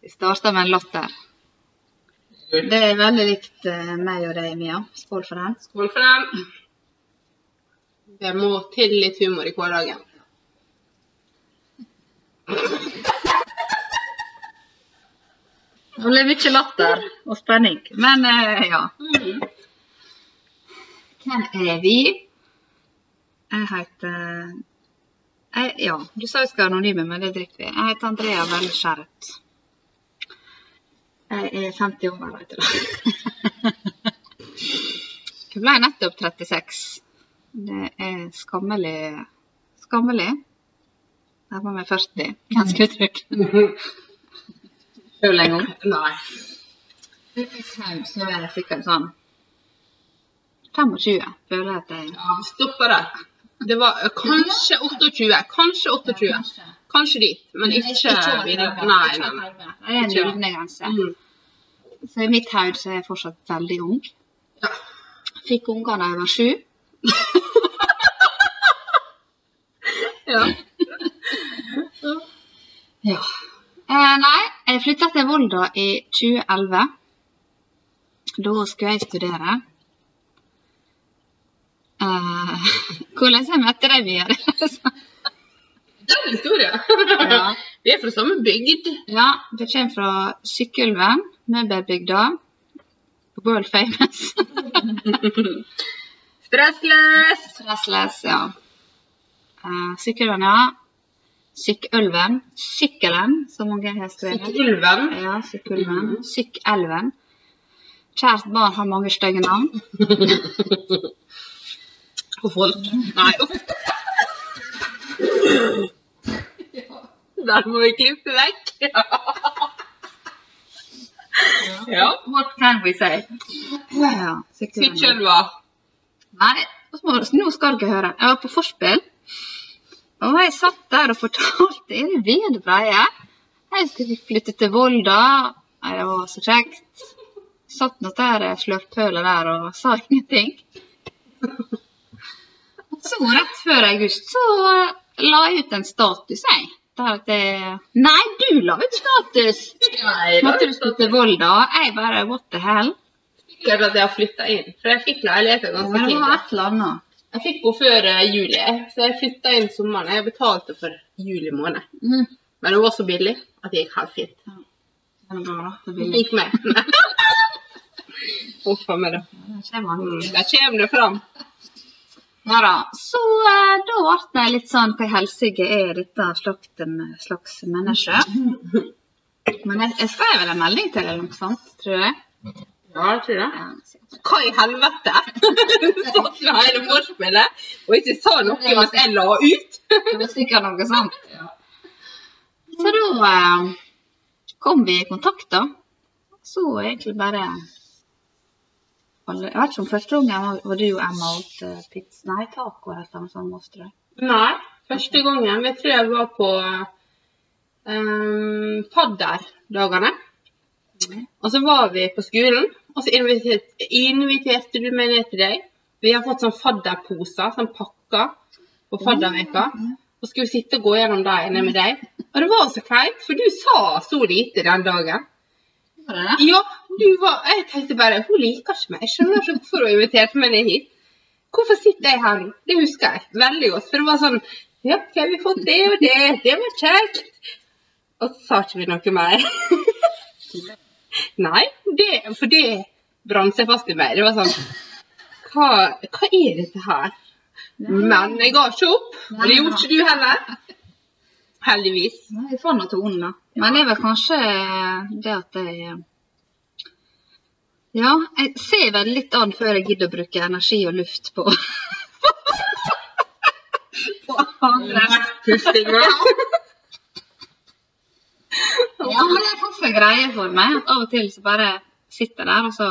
Vi starter med en latter. Det er veldig likt eh, meg og deg, Mia. Skål for den. Skål for den. Det må til litt humor i hverdagen. Det ble mye latter og spenning. Men eh, ja. Mm. Hvem er vi? Jeg heter jeg, Ja, du sa vi skal være anonyme, men det driter vi i. Jeg heter Andrea Velskjæret. Jeg er 50 år, vet du. Jeg ble nettopp 36. Det er skammelig Skammelig. Var med 40. Ganske uttrykk. Sjøl en gang. Nei. Så er jeg sikkert sånn 25, føler jeg at jeg Ja, stopper der. Det var eh, kanskje 28. Kanskje 28. Kanskje dit, men ikke videre. Nei, nei, nei. Det er en Ikke. grense. Mm. Så i mitt hode så er jeg fortsatt veldig ung. Ja. Fikk unger da jeg var sju. Ja. Ja. Eh, nei, jeg flytta til Volda i 2011. Da skulle jeg studere. Eh, hvordan jeg møtte deg, Mia? Det er en historie. ja. Vi er fra samme bygd. ja, det kommer fra Sykkylven, møbelbygda. World famous. Stressless. Stressless, ja. Uh, Sykkylven, ja. Sykkylven. Sykkelen, som mange har skrevet. Sykkylven. Ja, Sykkylven. Sykkelven. Kjært barn har mange stygge navn. Og folk. Nei, uff. Der må vi klippe vekk. Ja. What can we say? Ja. Nei, nå skal dere høre. Jeg var på forspill, og jeg satt der og fortalte i det vide breie. Jeg skulle flytte til Volda. Nei, Det var så kjekt. Satt nå der slørpølet der og sa ingenting. Så rett før august så la jeg ut en status, jeg. Jeg Nei, du la ut status! Nei. Måtte du skulle til Volda? Jeg bare what the hell? Sikkert at jeg har flytta inn, for jeg fikk leiligheten ganske tidlig. det var et eller annet. Jeg fikk henne før eh, juli, så jeg flytta inn sommeren. Jeg betalte for juli måned. Mm. Men hun var så billig at det gikk helt fint. Det var bra. Det Det gikk med. Huff a meg, da. Det Der kommer det fram. Ja da. Så eh, da ble jeg litt sånn Hva i helsike er dette slakten slags menneske? Men jeg, jeg skrev vel en melding til eller noe sånt, tror jeg. Ja, jeg tror det. Hva i helvete? Satt med hele vorspielet og ikke sa noe mens jeg la ut. Det var sikkert noe sånt. Så da eh, kom vi i kontakt, da. Så egentlig bare Jeg vet ikke om første gangen var, du og Emma åt uh, pizza Nei, taco. Måste du. Nei, første gangen. Jeg tror jeg var på um, fadderdagene. Og så var vi på skolen, og så inviterte, inviterte du meg ned til deg. Vi har fått sånn fadderposer, sånn pakker, på fadderveka. Og skulle sitte og gå gjennom dem ned med deg. Og det var så kleint, for du sa så lite den dagen. Var det det? Ja, du var Jeg tenkte bare Hun liker ikke meg. Jeg skjønner ikke hvorfor hun inviterte meg ned hit. Hvorfor sitter jeg her nå? Det husker jeg veldig godt. For det var sånn Ja, ok, vi fått det og det. Det var kjekt. Og så sa ikke vi noe mer. Nei, det, for det brant seg fast i meg. Det var sånn Hva, hva er dette her? Men jeg ga ikke opp. Og det gjorde ikke du heller. Heldigvis. Nei, Jeg får nå tonen, da. Men det er vel kanskje det at jeg Ja, jeg ser vel litt an før jeg gidder å bruke energi og luft på På andre. Pustinga. Ja, men det er faktisk en greie for meg. At av og til så bare sitter jeg der, og så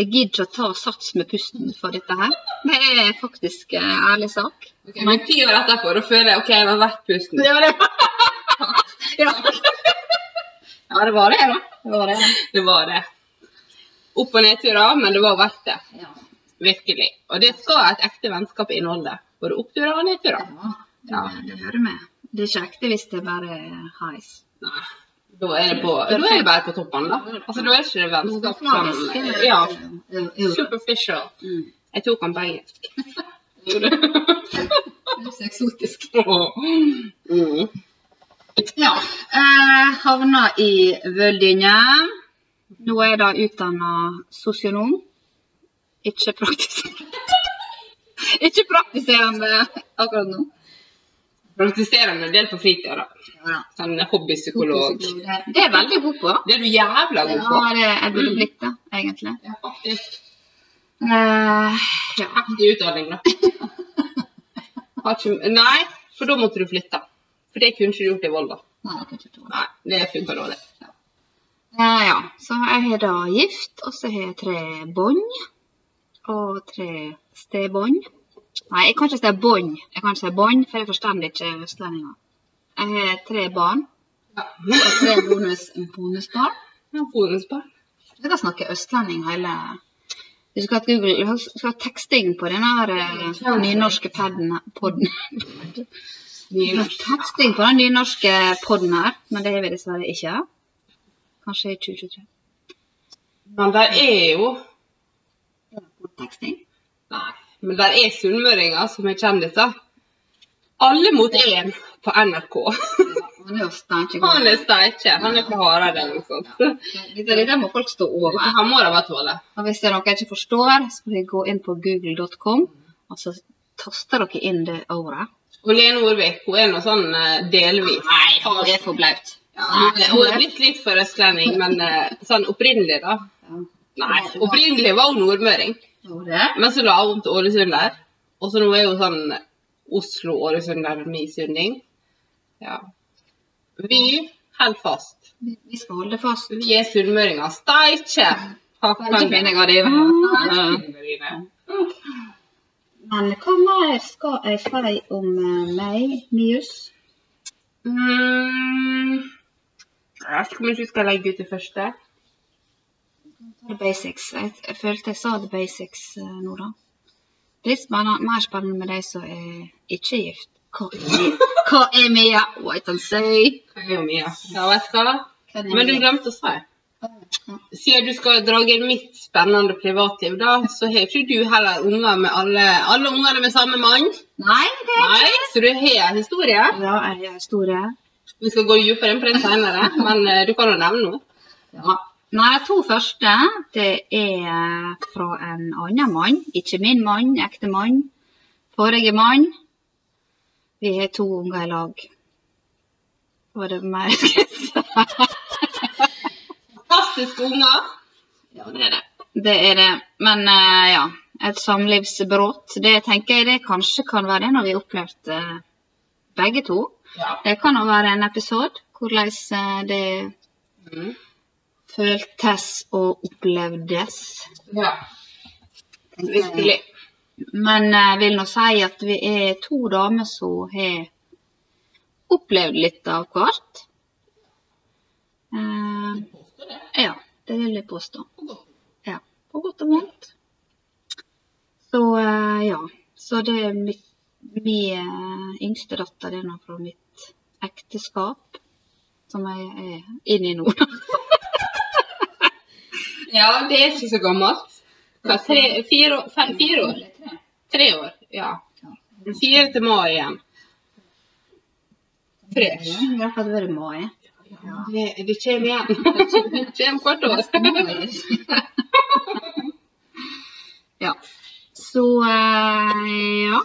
Jeg gidder ikke å ta sats med pusten for dette her. Det er faktisk en ærlig sak. Men ti år etterpå, da føler jeg OK, jeg har vært pusten. Det var ja. ja, det var det, da. Det var det. Det var det. Opp- og nedturer, men det var verdt det. Ja. Virkelig. Og det skal et ekte vennskap inneholde. Både oppturer og nedturer. Ja, det, det hører med. Det er ikke ekte hvis det bare er heis. Nei. Da er det, på, da er det bare på toppen, da. Altså, da er ikke det vennskap som Ja, Ja. superficial. Mm. Jeg tok den på engelsk. Det er så eksotisk. mm. Ja. Eh, havna i Vøldinge. Nå er jeg da utdanna sosionom. Ikke praktiserende. Ikke praktiserende akkurat nå. Praktiserende del på fritida, da. Sånn hobbypsykolog. Det det er jeg veldig god på. Det er du jævla god på. Ja, det jeg burde blitt det, egentlig. Ja, faktisk. Uh, ja. Heftig utdanning, da. Nei, for da måtte du flytte. For det kunne ikke du gjort i Volda. Nei, det. Det funka dårlig. Eh, ja, så jeg har da gift, og så har jeg tre bånd. Og tre stebånd. Nei, jeg kan ikke si bånd. Jeg kan ikke si bånd, for jeg forstår ikke østlendinger. Jeg har tre barn Ja. og tre bonus, bonusbarn. Ja, bonusbarn. Jeg skal snakke østlending hele Du skal ha Google, du skal ha teksting på den her eh, nynorske paden podden. Teksting på den nynorske poden her, men det har vi dessverre ikke. Kanskje i 2023. Men der er jo Teksting. Nei, men der er sunnmøringer som er kjendiser. Alle mot én på NRK. Han er jo steinkjegod. Han er steikje. Han er fra Hareid eller noe sånt. Dette, dette må folk stå over. Han må da bare tåle. Og hvis det er noe jeg ikke forstår, så får dere gå inn på google.com, og så taster dere inn det ordet. Og Lene Orvik hun er noe sånn eh, delvis. Nei, det er for blaut. Ja, hun er- blitt litt for østlending, men eh, sånn opprinnelig, da. Nei, opprinnelig var hun nordmøring. Men så la hun til Ålesunder. Og så nå er hun sånn Oslo-Ålesunder misunding. Ja. Vi holder fast. Vi skal holde fast. Vi er sunnmøringer. Steikje! Men hva mer skal jeg si om eh, meg, Mius? Mm. Jeg vet ikke hvor mye vi skal legge ut det første. The basics. Jeg, jeg følte jeg sa the basics eh, nå, da. Det er litt spennende, mer spennende med de som er ikke gift. Hva er Mia? Hva er Mia? What can say? Hva er Mia? Ja, vet du hva? Men du glemte å si. Siden du skal dra inn mitt spennende privatliv, da, så har ikke du heller unger med alle Alle ungene med samme mann. Nei, det er ikke Nei, så du har en historie. Ja, jeg er store. Vi skal gå dypere inn på det senere, men uh, du kan jo nevne noe. Ja. Nei, de to første, det er fra en annen mann. Ikke min mann, ekte mann. Forrige mann. Vi har to unger i lag. Var det mer jeg skulle si? Fantastiske unger. Ja, det er det. Det er det. Men uh, ja, et samlivsbrudd, det tenker jeg det kanskje kan være det når vi har opplevd uh, begge to. Ja. Det kan jo være en episode hvordan eh, det Mm. føltes og opplevdes. ja. Virkelig. Men jeg vil nå si at vi er to damer som har opplevd litt av hvert. Eh, ja, det vil jeg påstå. Ja, på godt og vondt. Så eh, ja. Så det er mye eh, yngste datter er nå fra mitt ekteskap, som jeg er inne i nå. Ja, det er ikke så gammelt. Hva, tre, fire, fem, fire år? Tre år, ja. Fire til mai igjen. Fresh. Det fall vært mai. Det, det kommer igjen. Det kommer hvert år. ja. Så eh, ja.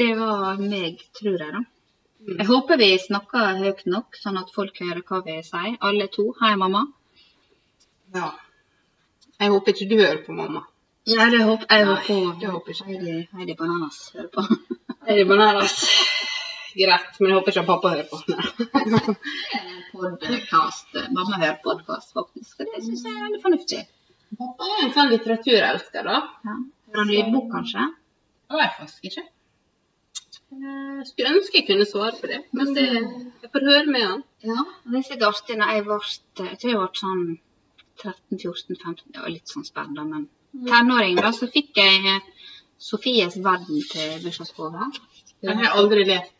Det var meg, tror jeg, da. Jeg håper vi snakker høyt nok, sånn at folk hører hva vi sier. Alle to. Hei, mamma. Ja. Jeg håper ikke du hører på mamma. Ja, det håper jeg. Nei, håper det håper ikke. Heidi, Heidi Bananas hører på. Heidi bananas? Greit, men jeg håper ikke pappa hører på. Podcast. Mamma hører podkast, faktisk. Og det syns jeg er veldig fornuftig. Pappa er en sånn litteraturelsker, da. Ja. Fra lydbok, kanskje? Det vet jeg faktisk ikke. Jeg skulle ønske jeg kunne svare på det, men det, jeg får høre med han. Ja. Det er litt artig når jeg ble Jeg tror jeg ble sånn 13-14-15 Det var litt sånn spennende, men tenåring, da, så fikk jeg eh, Sofies verden til bursdagsgave. Den har jeg aldri lest.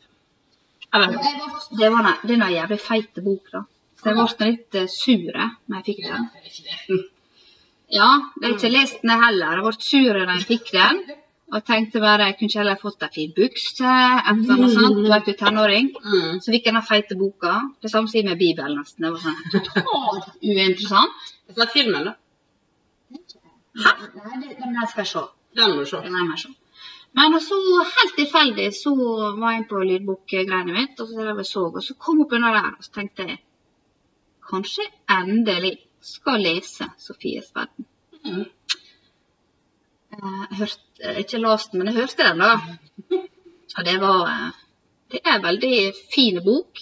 Eller Det var noe det er en jævlig feit bok, da. Så jeg ble litt eh, sur eh, når jeg fikk den. Ja, jeg har ikke lest den heller. Jeg ble sur da jeg fikk den. Og tenkte bare jeg kunne ikke heller fått ei fin bukse, et eller annet sånt. Du er du er tenåring. Mm. Så fikk jeg den feite boka. Det samme sier med Bibelen nesten. Det var sånn totalt uinteressant. Jeg har sett filmen, da. Hæ? Nei, det- men den skal jeg se. Den må du se. Den er jeg se. Men så helt tilfeldig så var jeg på lydbokgreiene mitt, og så så, og så kom jeg opp under der, og så tenkte jeg kanskje endelig skal lese Sofies verden. Mm. Eh, hørte, eh, ikke lest den, men jeg hørte den, da. Og det var eh, Det er en veldig fin bok.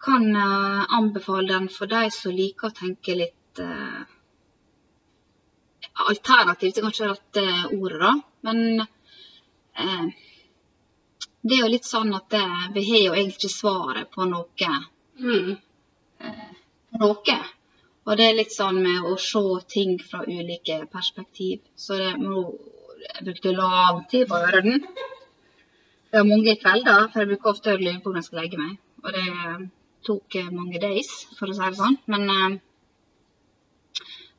Kan anbefale den for de som liker å tenke litt uh, Alternativt er kanskje rette ordet, da. Men uh, det er jo litt sånn at det, vi har jo egentlig ikke svaret på noe. Mm. Uh, noe. Og det er litt sånn med å se ting fra ulike perspektiv. Så det må Jeg brukte lang tid på å høre den. Det var mange kvelder, for jeg bruker ofte å lure på hvordan jeg skal legge meg. Og det eh, tok eh, mange days, for å si det sånn. Men eh,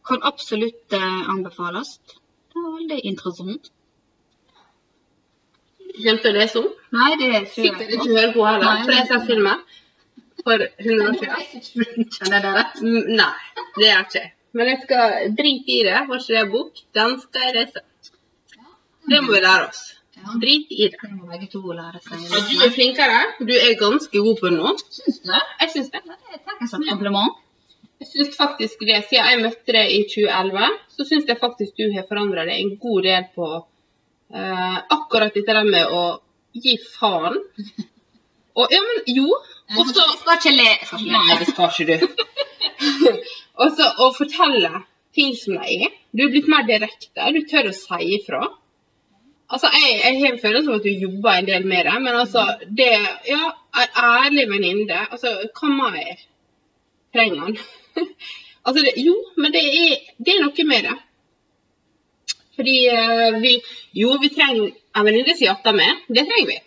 kan absolutt eh, anbefales. Det var veldig interessant. Kjente å lese om. Nei, det tror jeg Sikkert ikke høre på heller, for jeg ser sett filmen for 100 år siden. Kjenner dere? Mm, Nei, det gjør jeg ikke. Men jeg skal drite i det. En bok? Den skal jeg lese. Det må vi lære oss. Drit i det. Og du er flinkere. Du er ganske god på det nå. Syns du? Jeg syns det. Jeg tenker som kompliment. Jeg synes faktisk det, Siden jeg møtte deg i 2011, så syns jeg faktisk du har forandra deg en god del på uh, akkurat dette med å gi faen. Og ja, men jo. Og så skal ikke le. Jeg skal ikke le. Nei, det skal ikke du. Og så å fortelle ting som de er. Du er blitt mer direkte. Du tør å si ifra. Altså, jeg, jeg har en følelse av at du jobber en del med det, men altså det Ja, en ærlig venninne. Altså, hva mer trenger han? altså, det, jo, men det er, det er noe med det. Fordi uh, vi Jo, vi trenger en venninne som jatter med. Det trenger vi.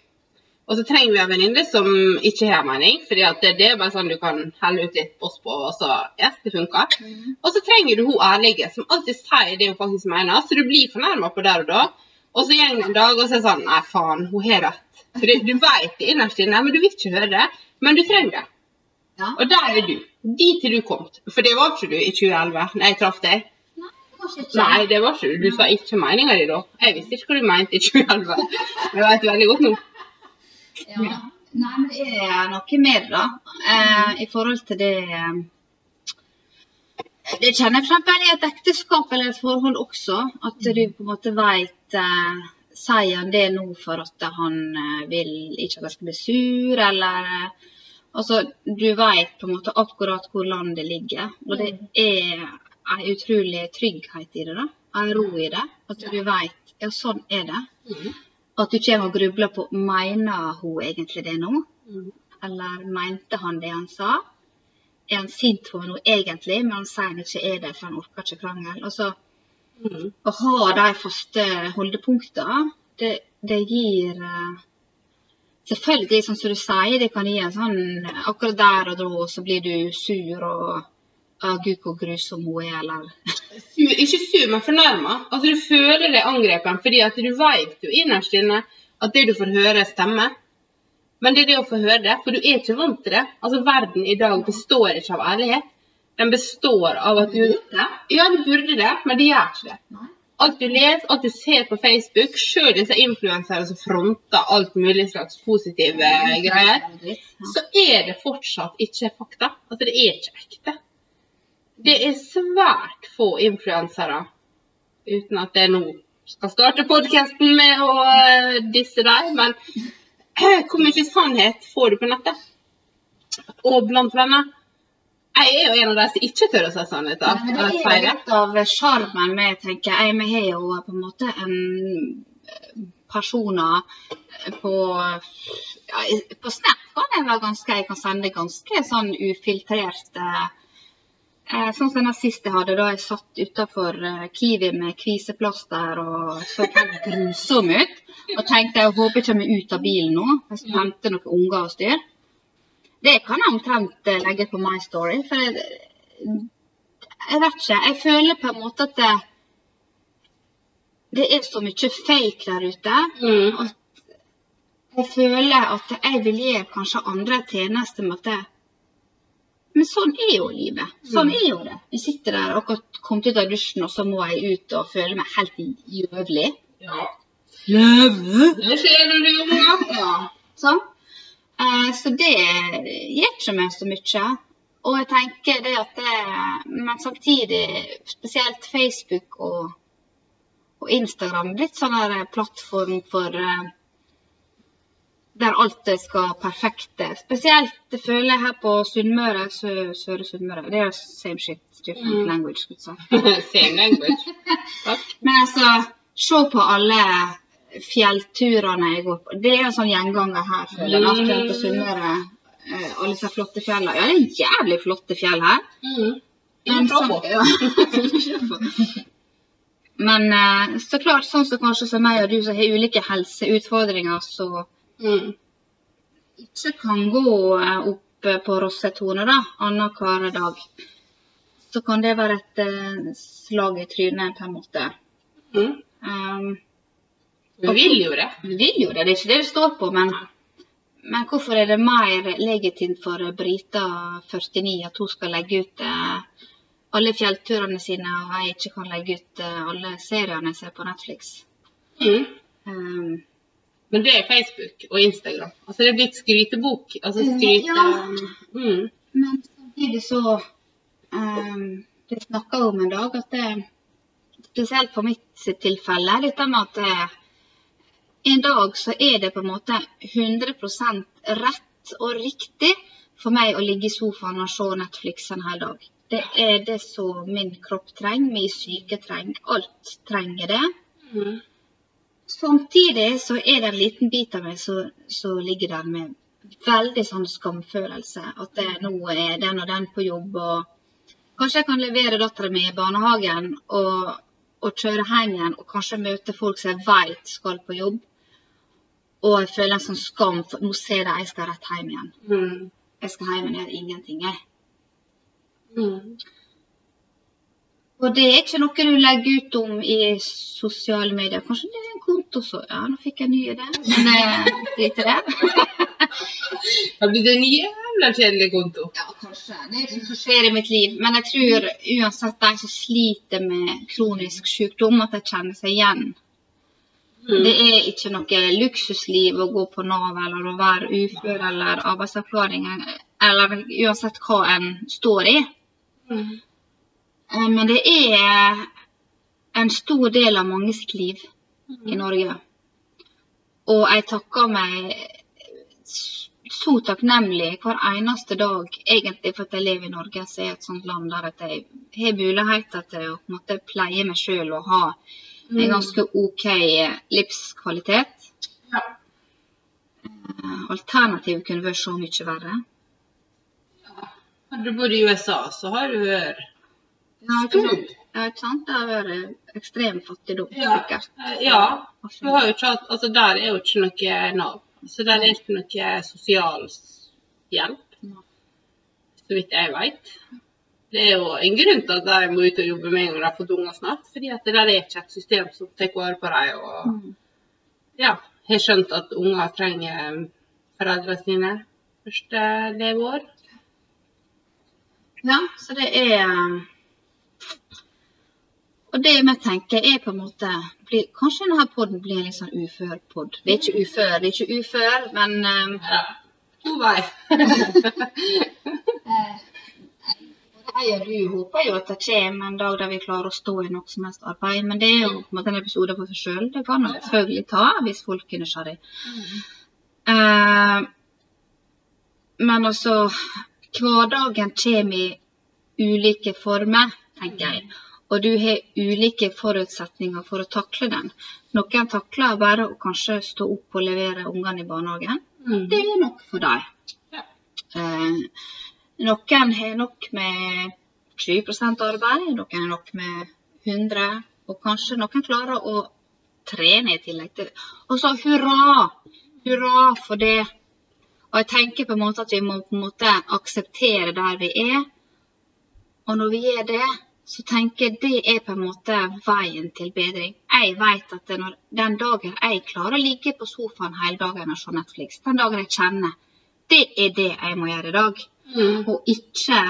Og så trenger vi en venninne som ikke har mening, fordi det, det er bare sånn du kan helle ut litt boss på, og så yes, det funker. Og så trenger du hun ærlige som alltid sier det hun faktisk mener, så du blir fornærma på der og da. Og så går det en dag, og så er det sånn Nei, faen, hun har rett. For du, du vet det innerst inne, men du vil ikke høre det. Men du trenger det. Ja. Og der er du. Dit er du kommet. For det var ikke du i 2011, da jeg traff deg. Nei, det var ikke du. Du sa ikke meninga di da. Jeg visste ikke hva du mente i 2011. Jeg vet veldig godt nå. Ja. Nei, men det er noe med det, da. Eh, I forhold til det eh, Det kjenner jeg f.eks. i et ekteskap eller et forhold også. At du på en måte veit eh, Sier han det nå for at han eh, vil ikke at jeg skal bli sur, eller eh, Altså, du veit på en måte akkurat hvor landet ligger. Og det er en utrolig trygghet i det, da. En ro i det. At du veit Ja, sånn er det. At du kommer og grubler på mener hun egentlig det nå, eller mente han det han sa? Er han sint på henne egentlig, men han sier han ikke er det, for han orker ikke krangel? Altså, Mm. å ha de faste holdepunktene, det, det gir eh, Selvfølgelig, sånn som du sier, det kan gi en sånn Akkurat der og da så blir du sur og Å, gud, hvor grusom hun er, eller ikke sur, men fornærma. Altså, du føler deg angrepet fordi at du vet jo innerst inne at det du får høre, stemmer. Men det er det å få høre det, for du er ikke vant til det. Altså, Verden i dag består ikke av ærlighet. Den består av at du Ja, det burde det, men det gjør ikke det. Alt du leser, alt du ser på Facebook, sjøl disse influensere som fronter alt mulig slags positive greier, så er det fortsatt ikke fakta. Altså, det er ikke ekte. Det er svært få influensere, uten at jeg nå skal starte podkasten med å eh, disse deg, men hvor mye sannhet får du på nettet? Og blant venner? Jeg er jo en av de som ikke tør å si sannheten. Det er jo litt av sjarmen med, tenker jeg. Vi har jo på en måte en eh, personer på ja, På Snap kan jeg ganske Jeg kan sende ganske sånn ufiltrerte Eh, sånn som den siste jeg hadde, da jeg satt utafor Kiwi med kviseplaster og så helt grusom ut. Og tenkte jeg håper jeg kommer ut av bilen nå. Jeg skal hente noen unger og styr. Det kan jeg omtrent eh, legge på My Story. For jeg, jeg vet ikke. Jeg føler på en måte at det, det er så mye fake der ute. Mm. at jeg føler at jeg vil gi kanskje andre tjenester med at men sånn er jo livet. Sånn er jo det. Vi sitter der og har kommet ut av dusjen, og så må jeg ut og føle meg helt jøvlig. Ja. Jøvlig? Det skjer når du er unger. Ja. Sånn. Eh, så det gir ikke meg så mye. Og jeg tenker det at det Men samtidig, spesielt Facebook og, og Instagram, litt sånn plattform for eh, der alt skal perfekte. Spesielt det føler jeg her på Sunnmøre, Sø- Søre Sunnmøre. Det er same shit, different Mm. language. skulle. Same language. Takk. Men altså, se på alle fjellturene jeg går på. Det er en sånn gjenganger her, føler jeg. Her på Sunnmøre. eh, Alle disse flotte fjellene. Ja, det er jævlig flotte fjell her. Mm. Men så, sånn- ja. Men eh, så klart, sånn som kanskje som meg og du som har ulike helseutfordringer, så Mm. ikke kan gå eh, opp eh, på Rossetone da, annenhver dag, så kan det være et eh, slag i trynet på en måte. Mm. Um, Vi vil jo det. vi vil jo det, det er ikke det det står på, men, men hvorfor er det mer legitimt for Brita 49 at hun skal legge ut eh, alle fjellturene sine, og jeg ikke kan legge ut eh, alle seriene jeg ser på Netflix? Mm. Um, Men det er Facebook og Instagram. Altså det er blitt skrytebok. Altså skryte... Ja. Mm. Men samtidig så um, Det snakka om en dag at det, spesielt for mitt tilfelle, dette med at en dag så er det på en måte 100% rett og riktig for meg å ligge i sofaen og se Netflix en hel dag. Det er det som min kropp trenger, min syke trenger. Alt trenger det. Mm. Samtidig så er det en liten bit av meg som ligger der med veldig sånn skamfølelse. At det, nå er den og den på jobb, og kanskje jeg kan levere dattera mi i barnehagen og, og kjøre hjem igjen og kanskje møte folk som jeg vet skal på jobb. Og jeg føler en sånn skam, for nå ser de jeg skal rett hjem igjen. Mm. Jeg skal hjem og gjøre ingenting, jeg. Mm. Og det er ikke noe du legger ut om i sosiale medier. Kanskje det er og så Ja, nå fikk jeg en ny idé. Men eh, drit i det. Det har blitt en jævla kjedelig konto. Ja, kanskje. Det er ikke som skjer i mitt liv. Men jeg tror uansett de som sliter med kronisk sykdom, at de kjenner seg igjen. Mm. Det er ikke noe luksusliv å gå på Nav eller å være ufør eller arbeidsavklaring eller uansett hva en står i. Mm. Eh, Men det er en stor del av mange sitt liv i Norge. Og jeg takker meg så takknemlig hver eneste dag egentlig for at jeg lever i Norge, som er et sånt land der at jeg har muligheter til å på en måte pleie meg sjøl og ha en ganske OK livskvalitet. Ja. Eh, Alternativet kunne vært så mye verre. Hadde du bodd i USA, så har du hørt. Ja? Ja, ikke sant? Det har vært ekstrem fattigdom, Ja. Ja. Du har jo ikke hatt Altså, der er jo ikke noe Nav. Så der er ikke noe sosialhjelp. hjelp. Så vidt jeg vet. Det er jo en grunn til at de må ut og jobbe med en gang de har fått unger snart. Fordi at det der er ikke et system som tar vare på dem. Og Mm. ja, har skjønt at unger trenger foreldrene sine første leveår. Ja, så det er Og det vi tenker er på en måte blir, Kanskje denne podden blir en litt sånn ufør-pod. Det er ikke ufør, det er ikke ufør, men um, Ja. To vei. jeg og du håper jo at det kommer en dag der vi klarer å stå i noe som helst arbeid. Men det er jo på en måte en episode for seg sjøl. Det kan man selvfølgelig ta hvis folk er nysgjerrig. Uh, men altså Hverdagen kommer i ulike former, tenker jeg. Og du har ulike forutsetninger for å takle den. Noen takler bare å kanskje stå opp og levere ungene i barnehagen. Mm. Det er nok for dem. Ja. Eh, noen har nok med 20% arbeid, noen har nok med 100, og kanskje noen klarer å trene i tillegg til det. Og så hurra! Hurra for det. Og jeg tenker på en måte at vi må på en måte akseptere der vi er. Og når vi gjør det, så tenker jeg det er på en måte veien til bedring. Jeg vet at den dagen jeg klarer å ligge på sofaen hele dagen og se Netflix, den dagen jeg kjenner, det er det jeg må gjøre i dag. Mm. Og ikke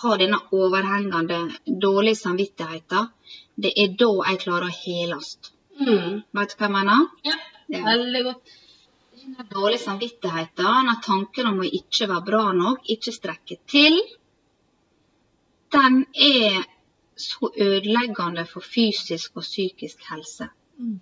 ha denne overhengende dårlige samvittigheten. Det er da jeg klarer å heles. Mm. Vet du hva jeg mener? Ja, Ja. veldig godt. Denne dårlige samvittigheten, denne tanken om å ikke være bra nok, ikke strekke til, den er så ødeleggende for fysisk og psykisk helse. Mm.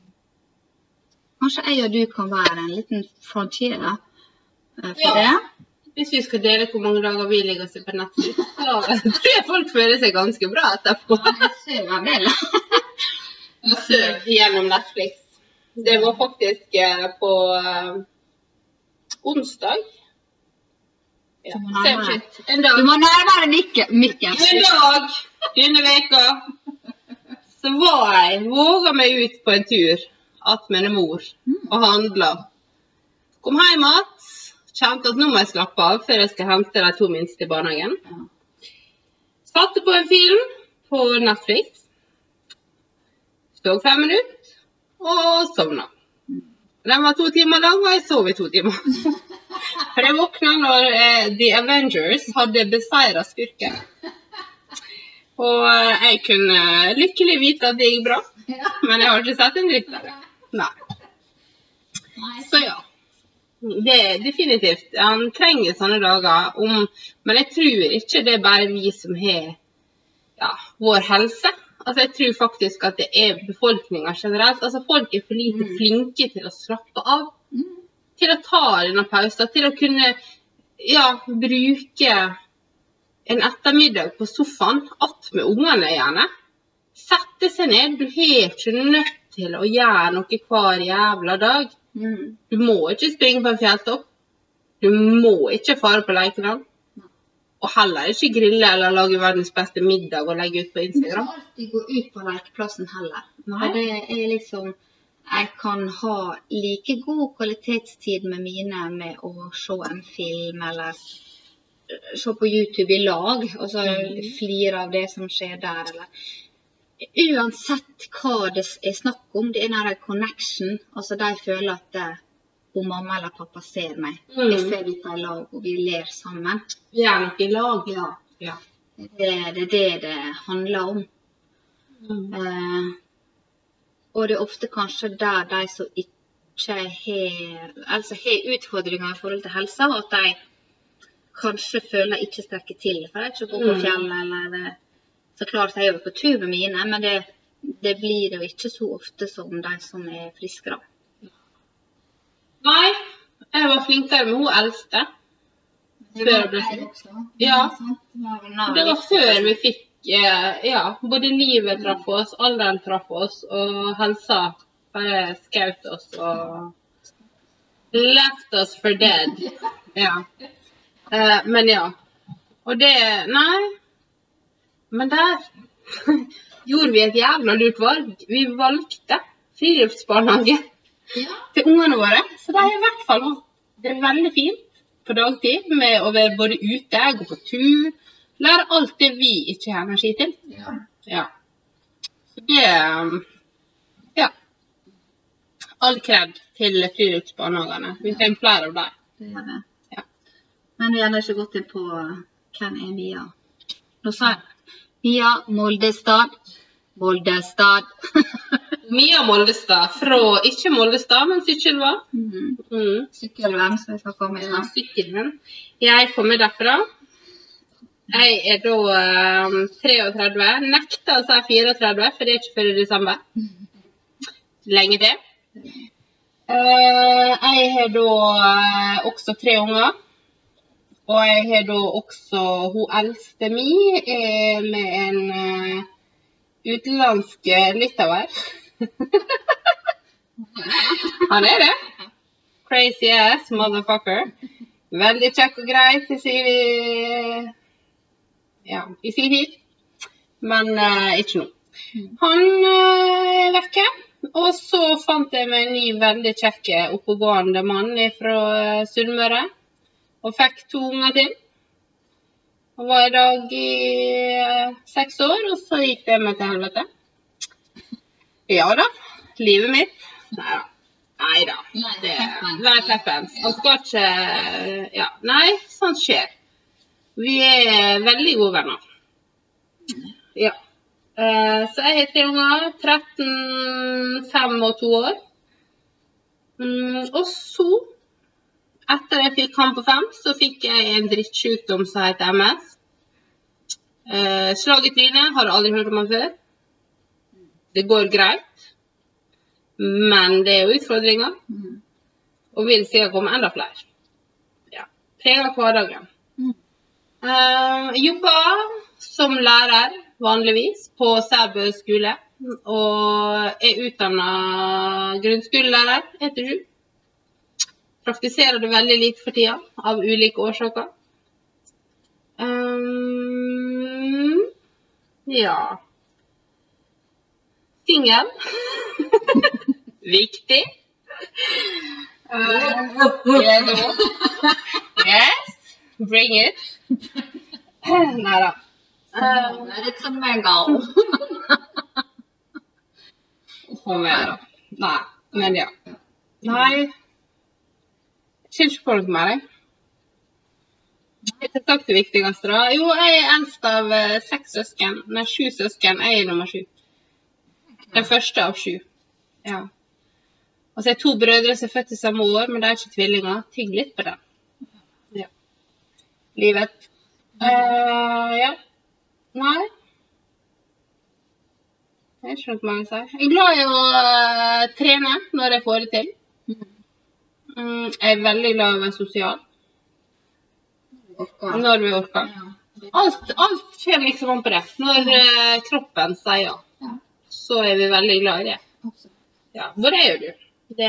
Kanskje jeg og du kan være en liten frontier eh, for Ja. det? Hvis vi skal dele hvor mange dager vi ligger og ser på Netflix, så tror jeg folk føler seg ganske bra etterpå. Jeg ser del. Så gjennom Netflix. Det var faktisk eh, på eh, onsdag. Ja, Du må nærmere. shit. En dag. Du må nærmere nikke, mikken. En dag denne veka så var jeg våga meg ut på en tur attmed mor og handla. Kom hjem igjen. Kjente at nå må jeg slappe av før jeg skal hente de to minste i barnehagen. Satte på en film på Netflix. Så fem minutter og sovna. Den var to timer lang, og jeg sov i to timer. For jeg våkna når eh, The Avengers hadde beseira skurken. Og eh, jeg kunne lykkelig vite at det gikk bra, men jeg har ikke sett en dritt av det. Nei. Så ja. Det er definitivt. Han trenger sånne dager. Om, men jeg tror ikke det er bare vi som har ja, vår helse. Altså, jeg tror faktisk at det er befolkninga generelt. Altså, folk er for lite Mm. flinke til å slappe av. Til å ta denne pausen. Til å kunne ja, bruke en ettermiddag på sofaen attmed ungene, gjerne. Sette seg ned. Du har ikke nødt til å gjøre noe hver jævla dag. Mm. Du må ikke springe på en fjelltopp. Du må ikke fare på lekeland. Og heller ikke grille eller lage verdens beste middag og legge ut på Instagram. Du må alltid gå ut på lekeplassen heller. Nei. Det er liksom Jeg kan ha like god kvalitetstid med mine med å se en film eller eh, se på YouTube i lag, og så Mhm. flire av det som skjer der, eller Uansett hva det er snakk om, det er den connection. Altså de føler at det, om mamma eller pappa ser meg. Mm. Jeg ser dette i lag, og vi ler sammen. Vi er nok i lag. Ja. Ja. Det, det er det det handler om. Mm. Eh, og det er ofte kanskje der de som ikke har altså har utfordringer i forhold til helsa, og at de kanskje føler ikke strekker til for de ikke går på Mm. fjellet eller Så klart jeg er jo på tur med mine, men det, det blir jo ikke så ofte som de som er friskere. Nei, jeg var flinkere med hun eldste. Jeg ble syk. Ja. Det var før vi fikk Ja, både livet traff oss, alderen traff oss, og helsa bare skjøt oss og left us for dead. Ja. Eh, men ja. Og det Nei. Men der gjorde vi et jævla lurt valg. Vi valgte friluftsbarnehage Ja. til ungene våre. Så de har i hvert fall hatt det veldig fint på dagtid med å være både ute, gå på tur, lære alt det vi ikke har energi til. ja. Ja. Så det um, Ja. All kred til friluftsbarnehagene. Vi trenger flere av dem. Det er det. Ja. Men vi har ennå ikke gått inn på uh, hvem er Mia. Nå sa jeg Mia Moldestad. Moldestad. Mia Moldestad fra ikke Moldestad, men Sykkylva. mm. Mm. Sykkylven, som vi skal komme Ja, innom. Sykkylven. Jeg kommer derfra. Jeg er da um, 33. Nekter å si 34, for det er ikke før i desember. Lenge til. Uh, jeg har da uh, også tre unger. Og jeg har da også hun eldste mi med en uh, utenlandsk litauer. Han er det. Crazy ass motherfucker. Veldig kjekk og grei til sin Ja, i sin tid. Men uh, ikke nå. Han uh, er vekke. Og så fant jeg meg en ny veldig kjekk oppegående mann fra eh, Sunnmøre. Og fikk to unger til. Han var i dag i eh, seks år, og så gikk det meg til helvete. Ja da. Livet mitt. Nei da. Nei da. Nei, peppens. Han skal ikke Ja. Nei, sånt skjer. Vi er veldig gode venner. Ja. Eh, så jeg har tre unger. 13, 5 og 2 år. Mm, og så, etter jeg fikk han på fem, så fikk jeg en drittsykdom som heter MS. Eh, slag i trynet. Har aldri hørt om han før. Det går greit. Men det er jo utfordringer. Mm. Og vil sikkert komme enda flere. Ja. Preger hverdagen. Mm. Eh, jobber som lærer vanligvis på Sæbø skole. Og er utdanna grunnskolelærer etter sju. Praktiserer det veldig lite for tida, av ulike årsaker. Um, ja Singel. Viktig. yes, bring it. Nei da. Litt som mango. Kom igjen, da. Nei, men ja. Nei. Jeg kommer ikke på noe mer, jeg. Er det viktigste, da. Jo, jeg er eldst av eh, seks søsken. Nei, sju søsken. Jeg er nummer sju. Den første av sju. Ja. Og så er jeg to brødre som er født i samme år, men de er ikke tvillinger. Tygg litt på det. Livet. Uh, ja. Nei. Jeg skjønner ikke hva jeg sier. Jeg er glad i å uh, trene når jeg får det til. Mm, jeg er veldig glad i å være sosial Orker. når vi orker. Ja. Alt, alt skjer liksom an på det. Når uh, kroppen sier ja, Ja. så er vi veldig glad i det. Ja, Hvor er jo du? Det,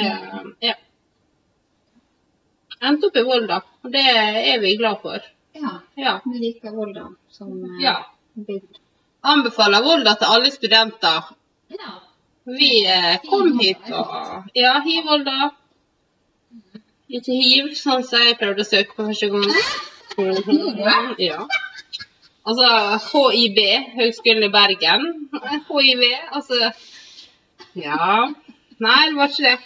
ja. Endte opp i Volda, og det er vi glad for. Ja. Ja. Vi liker Volda som eh, ja. bygd. Anbefaler Volda til alle studenter. Ja. Vi eh, kom hit og Ja, hiv Volda. Ikke hiv, sånn som jeg prøvde å søke på første gang. Ja. Altså HIB, Høgskolen i Bergen. HIV, altså Ja. Nei, det var ikke det.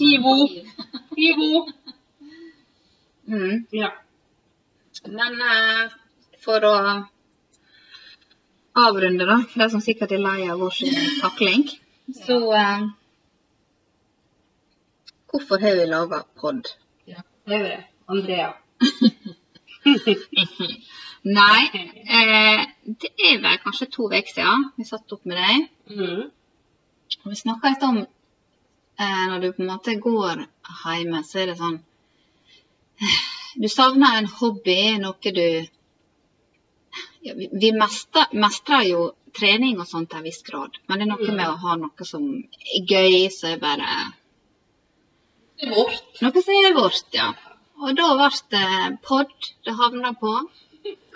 Hivo. Hivo. Mm. Ja. Men eh, for å avrunde, da, de som sikkert er lei av vår takling, så eh, Hvorfor har vi laga pod? ja. Det er det. Andrea. Nei, eh, det er vel kanskje to uker siden vi satt opp med deg. Mm. Og vi snakka litt om eh, når du på en måte går hjemme, så er det sånn Du savner en hobby, noe du ja, Vi, mestrer, mestrer jo trening og sånt til en viss grad, men det er noe med å ha noe som er gøy, som er bare Det er vårt. Noe som er vårt, ja. Og da ble det pod det havna på.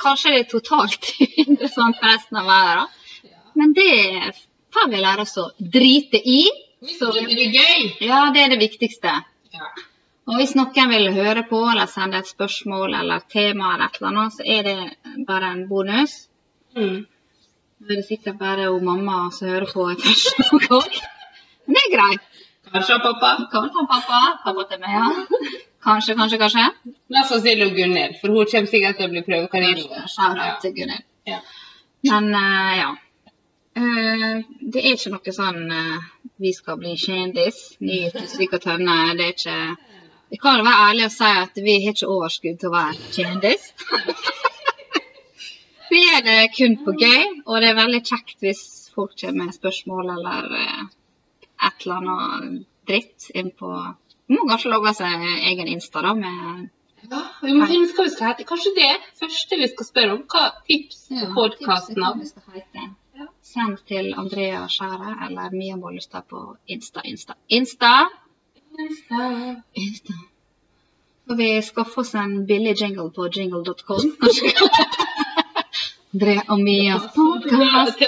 Kanskje det er totalt interessant for resten av verden, men det får vi lære oss å drite i. Så Det blir gøy. ja, det er det viktigste. Ja. Og hvis noen vil høre på eller sende et spørsmål eller tema eller et eller annet, så er det bare en bonus. Mm. Det er det sikkert bare hun mamma som hører på i første. Men det er greit. Kanskje pappa. Kanskje pappa. Pappa til meg, ja. Kanskje, kanskje, kanskje. La oss stille sannsynlig Gunhild, for hun kommer sikkert til å bli prøvekanin. Til Gunhild. Ja. Men uh, ja. Uh, det er ikke noe sånn uh, vi skal bli kjendis, nye syk og Tønne. Det er ikke Vi kan være ærlig og si at vi har ikke overskudd til å være kjendis. vi er det kun på gøy, og det er veldig kjekt hvis folk kommer med spørsmål eller eh, et eller annet dritt inn på Må kanskje logge seg egen Insta, da, med Ja, vi må finne ut hva vi skal hete. Kanskje det første vi skal spørre om. Hva tips podkasten av? vi skal hete. Send til Andrea Skjære eller Mia Bollestad på Insta. Insta. Insta! Insta. Skal vi skaffer oss en billig jingle på jingle.com? Kanskje? Andrea og Mias podkast.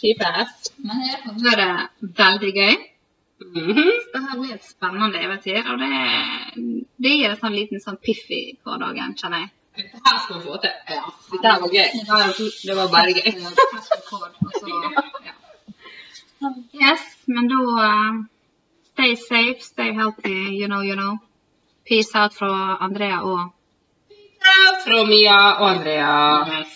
Kjipass. Men det har veldig gøy. Mhm. Det her blir et spennende eventyr, og det, det gir en sånn liten sånn piff i hverdagen, kjenner jeg. Dette her skal vi få til. Ja. Dette var gøy. Det var bare gøy. Yes, men da uh, Stay safe, stay healthy, you know, you know. Peace out fra Andrea og Fra Mia og Andrea. Ha det.